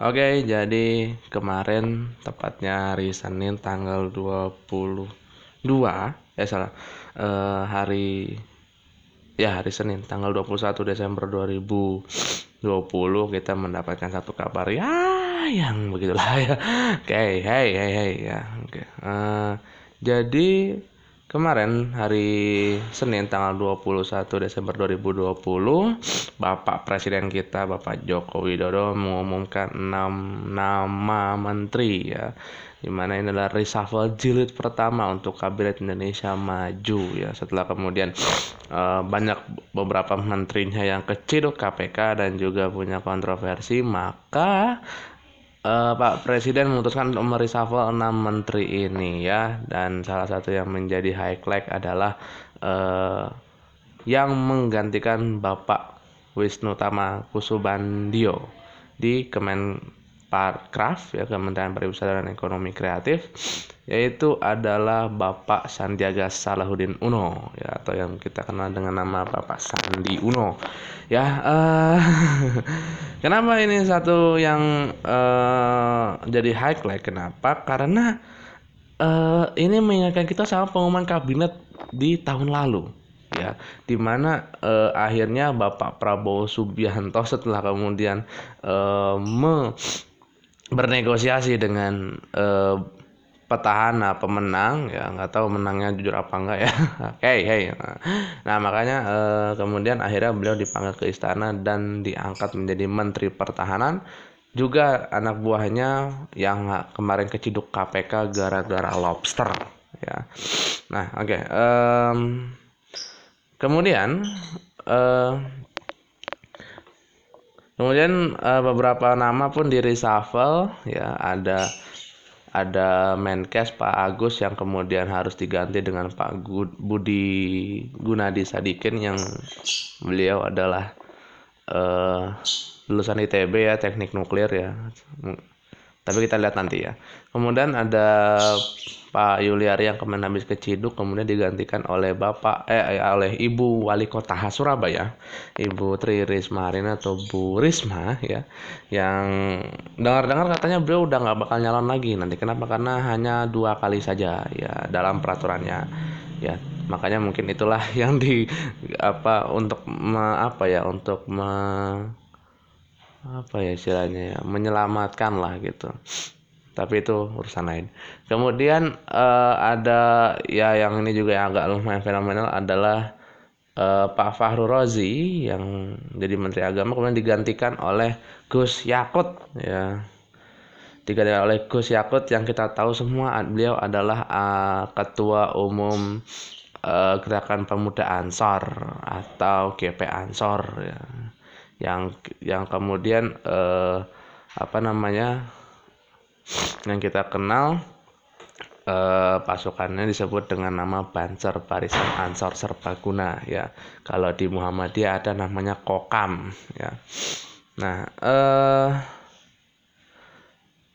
Oke, jadi kemarin tepatnya hari Senin tanggal 22 ya salah eh, hari ya hari Senin tanggal 21 Desember 2020 kita mendapatkan satu kabar ya yang begitulah ya. Oke, hey hey hey ya. Oke. Eh, jadi Kemarin hari Senin tanggal 21 Desember 2020 Bapak Presiden kita Bapak Joko Widodo mengumumkan 6 nama menteri ya. Di mana ini adalah reshuffle jilid pertama untuk kabinet Indonesia maju ya. Setelah kemudian uh, banyak beberapa menterinya yang keciduk KPK dan juga punya kontroversi maka uh, Pak Presiden memutuskan untuk mereshuffle enam menteri ini ya. Dan salah satu yang menjadi highlight adalah uh, yang menggantikan Bapak Wisnu Tama Kusubandio di Kemenparekraf ya Kementerian Pariwisata dan Ekonomi Kreatif yaitu adalah Bapak Sandiaga Salahuddin Uno ya atau yang kita kenal dengan nama Bapak Sandi Uno. Ya uh, kenapa ini satu yang uh, jadi highlight? Kenapa? Karena uh, ini mengingatkan kita sama pengumuman kabinet di tahun lalu ya di mana akhirnya Bapak Prabowo Subianto setelah kemudian uh, me bernegosiasi dengan uh, petahana pemenang ya nggak tahu menangnya jujur apa enggak ya. Hey hey. Nah makanya eh, kemudian akhirnya beliau dipanggil ke istana dan diangkat menjadi menteri pertahanan. Juga anak buahnya yang kemarin keciduk KPK gara-gara lobster ya. Nah oke okay. um, kemudian uh, kemudian uh, beberapa nama pun di reshuffle ya. Ada ada Menkes Pak Agus yang kemudian harus diganti dengan Pak Budi Gunadi Sadikin yang beliau adalah uh, lulusan ITB ya teknik nuklir ya tapi kita lihat nanti ya. Kemudian ada Pak Yuliari yang kemarin habis keciduk kemudian digantikan oleh Bapak eh, eh oleh Ibu Wali Kota Surabaya Ibu Tri Risma Harini atau Bu Risma ya yang dengar-dengar katanya beliau udah nggak bakal nyalon lagi nanti. Kenapa? Karena hanya dua kali saja ya dalam peraturannya ya. Makanya mungkin itulah yang di apa untuk me, apa ya untuk me, apa ya istilahnya ya menyelamatkan lah gitu tapi itu urusan lain. Kemudian uh, ada ya yang ini juga yang agak lumayan fenomenal adalah uh, Pak Fahru Rozi yang jadi Menteri Agama kemudian digantikan oleh Gus Yakut ya. Digantikan oleh Gus Yakut yang kita tahu semua beliau adalah uh, ketua umum uh, Gerakan Pemuda Ansor atau GP Ansor ya. Yang yang kemudian uh, apa namanya yang kita kenal eh, pasukannya disebut dengan nama Banser Barisan Ansor Serbaguna ya. Kalau di Muhammadiyah ada namanya Kokam ya. Nah, eh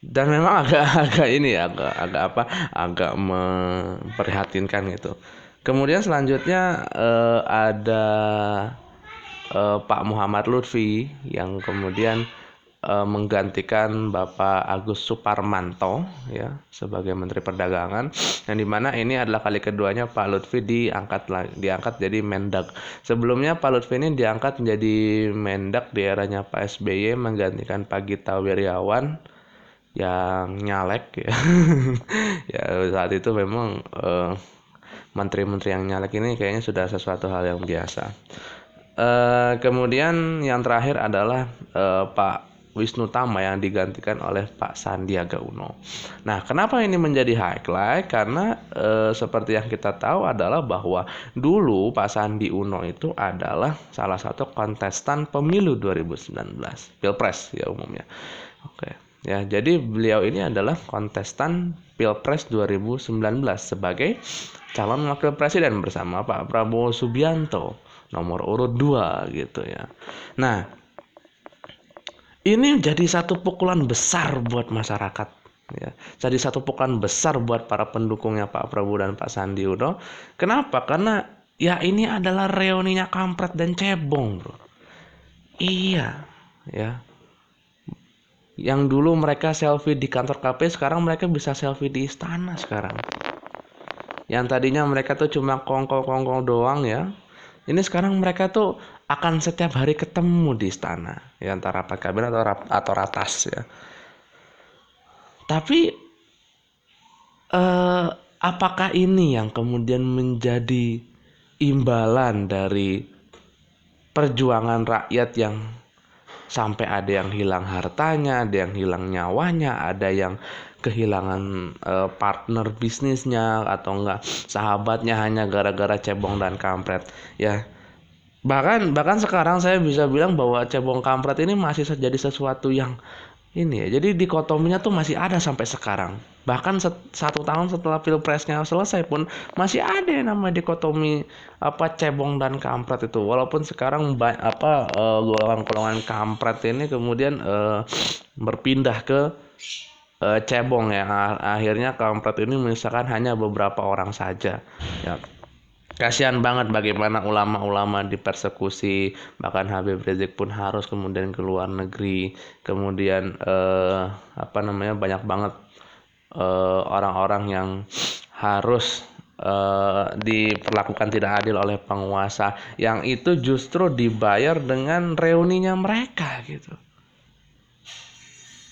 dan memang agak agak ini ya agak agak apa agak memprihatinkan gitu. Kemudian selanjutnya eh, ada eh, Pak Muhammad Lutfi yang kemudian uh, menggantikan Bapak Agus Suparmanto ya sebagai Menteri Perdagangan yang di mana ini adalah kali keduanya Pak Lutfi diangkat diangkat jadi Mendak. Sebelumnya Pak Lutfi ini diangkat menjadi Mendak di eranya Pak SBY menggantikan Pak Gita Wirjawan yang nyalek ya. ya saat itu memang uh, menteri-menteri yang nyalek ini kayaknya sudah sesuatu hal yang biasa. Uh, kemudian yang terakhir adalah uh, Pak Wisnu Tama yang digantikan oleh Pak Sandiaga Uno. Nah, kenapa ini menjadi highlight? Karena e, seperti yang kita tahu adalah bahwa dulu Pak Sandi Uno itu adalah salah satu kontestan pemilu 2019, Pilpres ya umumnya. Oke. Ya, jadi beliau ini adalah kontestan Pilpres 2019 sebagai calon wakil presiden bersama Pak Prabowo Subianto nomor urut 2 gitu ya. Nah, ini jadi satu pukulan besar buat masyarakat ya. Jadi satu pukulan besar buat para pendukungnya Pak Prabowo dan Pak Sandi Uno. Kenapa? Karena ya ini adalah reuninya kampret dan cebong bro. Iya ya. Yang dulu mereka selfie di kantor KP sekarang mereka bisa selfie di istana sekarang. Yang tadinya mereka tuh cuma kongkol-kongkol doang ya ini sekarang mereka tuh akan setiap hari ketemu di istana ya antara rapat kabinet atau atau ratas ya. Tapi eh, apakah ini yang kemudian menjadi imbalan dari perjuangan rakyat yang sampai ada yang hilang hartanya, ada yang hilang nyawanya, ada yang kehilangan uh, partner bisnisnya atau enggak sahabatnya hanya gara-gara cebong dan kampret ya. Bahkan bahkan sekarang saya bisa bilang bahwa cebong kampret ini masih jadi sesuatu yang ini ya jadi dikotominya tuh masih ada sampai sekarang. Bahkan set, satu tahun setelah pilpresnya selesai pun masih ada yang namanya dikotomi apa cebong dan kampret itu. Walaupun sekarang apa uh, golongan-golongan kampret ini kemudian uh, berpindah ke uh, cebong ya. Akhirnya kampret ini misalkan hanya beberapa orang saja. Ya. Kasihan banget bagaimana ulama-ulama dipersekusi. Bahkan Habib Rizik pun harus kemudian ke luar negeri. Kemudian uh, apa namanya banyak banget Eh, orang-orang yang harus uh, diperlakukan tidak adil oleh penguasa. Yang itu justru dibayar dengan reuninya mereka gitu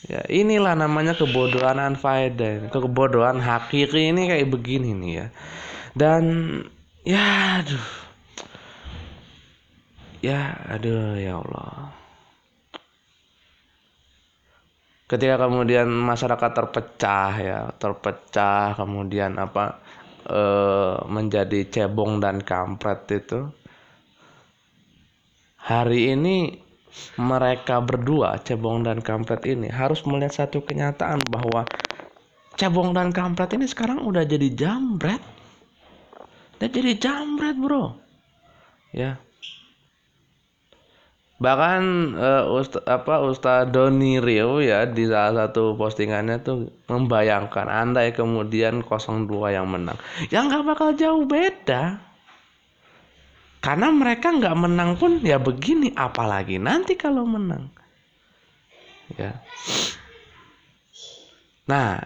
ya inilah namanya kebodohan unfaedah kebodohan hakiki ini kayak begini nih ya. Dan ya aduh. Ya aduh ya Allah. Ketika kemudian masyarakat terpecah ya terpecah kemudian apa e, menjadi cebong dan kampret itu hari ini mereka berdua cebong dan kampret ini harus melihat satu kenyataan bahwa cebong dan kampret ini sekarang udah jadi jambret. Udah jadi jambret bro. Ya. Bahkan uh, Ust apa Ustaz Doni Rio ya di salah satu postingannya tuh membayangkan andai kemudian 02 yang menang. Ya nggak bakal jauh beda karena mereka nggak menang pun ya begini apalagi nanti kalau menang. Ya. Nah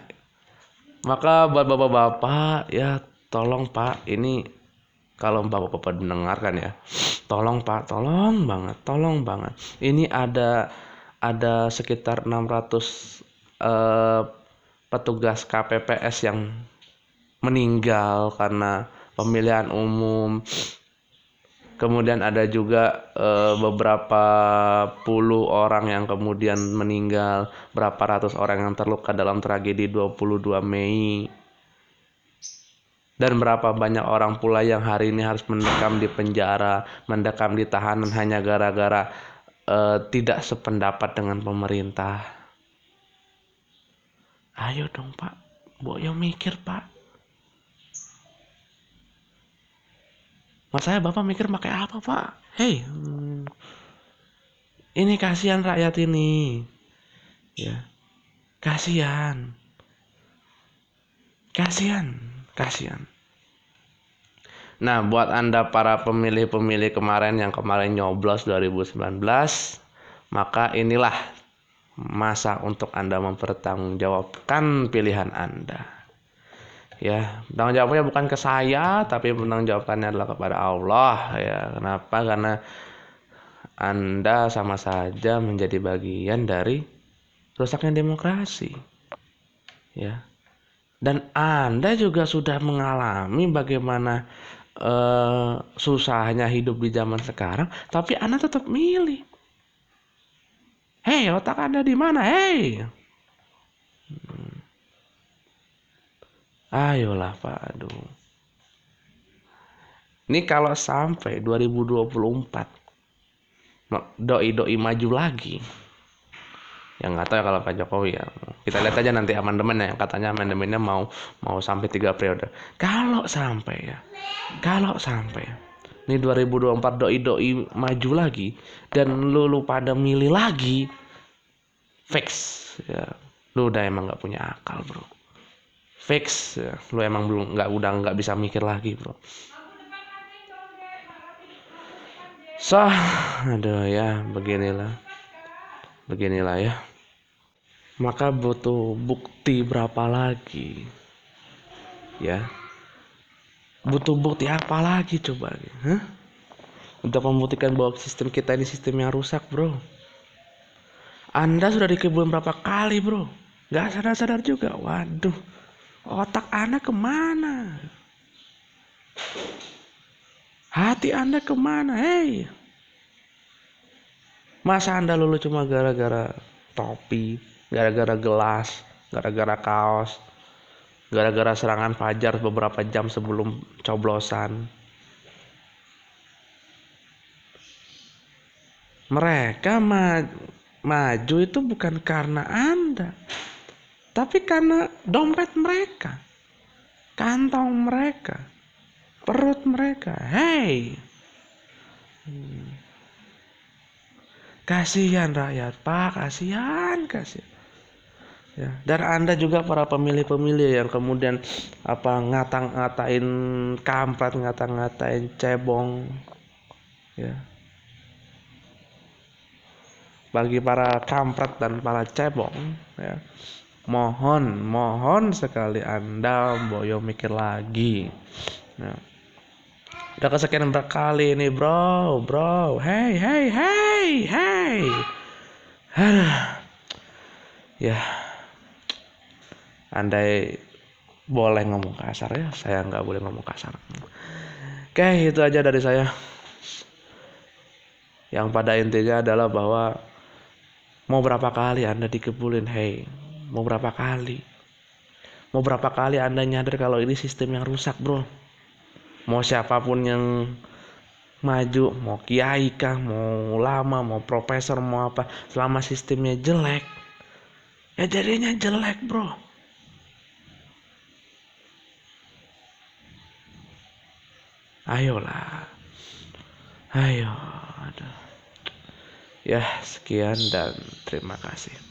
maka buat bapak-bapak ya tolong pak ini kalau bapak-bapak mendengarkan ya. Tolong pak tolong banget tolong banget. Ini ada ada sekitar 600 eh, petugas KPPS yang meninggal karena pemilihan umum kemudian ada juga eh, beberapa puluh orang yang kemudian meninggal berapa ratus orang yang terluka dalam tragedi 22 Mei dan berapa banyak orang pula yang hari ini harus mendekam di penjara, mendekam di tahanan hanya gara-gara uh, tidak sependapat dengan pemerintah. Ayo dong pak, boyo mikir pak. Mas saya bapak mikir pakai apa pak? Hei, hmm, ini kasihan rakyat ini, ya, kasihan, kasihan kasihan. Nah buat anda para pemilih-pemilih kemarin yang kemarin nyoblos 2019 maka inilah masa untuk anda mempertanggungjawabkan pilihan anda ya tanggung jawabnya bukan ke saya tapi penanggung jawabannya adalah kepada Allah ya kenapa karena anda sama saja menjadi bagian dari rusaknya demokrasi ya dan Anda juga sudah mengalami bagaimana uh, susahnya hidup di zaman sekarang, tapi Anda tetap milih. Hei, otak Anda di mana? Hei. Ayolah Pak, aduh. Ini kalau sampai 2024 doi-doi maju lagi. Yang nggak tahu ya kalau Pak Jokowi ya. Kita lihat aja nanti amandemen ya katanya amandemennya mau mau sampai tiga periode. Kalau sampai ya kalau sampai ini 2024 doi doi maju lagi dan lu lu pada milih lagi fix. Ya lu udah emang nggak punya akal bro fix ya. lu emang belum nggak udah nggak bisa mikir lagi bro. So aduh ya beginilah. Beginilah ya. Maka butuh bukti berapa lagi ya. Butuh bukti apa lagi coba? Hah? untuk membuktikan bahwa sistem kita ini sistem yang rusak bro. Anda sudah dikebun berapa kali bro? Gak sadar-sadar juga. Waduh otak anda ke mana? Hati anda ke mana? Hei! Masa anda lulu cuma gara-gara topi gara-gara gelas, gara-gara kaos, gara-gara serangan fajar beberapa jam sebelum coblosan. Mereka ma maju itu bukan karena Anda, tapi karena dompet mereka, kantong mereka, perut mereka. Hmm. kasihan rakyat, Pak, kasihan, kasihan ya dan anda juga para pemilih-pemilih yang kemudian apa ngatang-ngatain kampret ngata-ngatain cebong ya bagi para kampret dan para cebong ya mohon mohon sekali anda boyo mikir lagi. Ya. udah kesekian berkali ini bro bro. Hey hey hey hey. Aduh. ya. Andai boleh ngomong kasar ya saya nggak boleh ngomong kasar. Oke itu aja dari saya. Yang pada intinya adalah bahwa mau berapa kali anda dikebulin hey mau berapa kali? Mau berapa kali anda nyadar kalau ini sistem yang rusak bro? Mau siapa pun yang maju mau kiai kah mau lama mau profesor mau apa selama sistemnya jelek ya jadinya jelek bro. Ayolah. Ayo aduh. Ya sekian dan terima kasih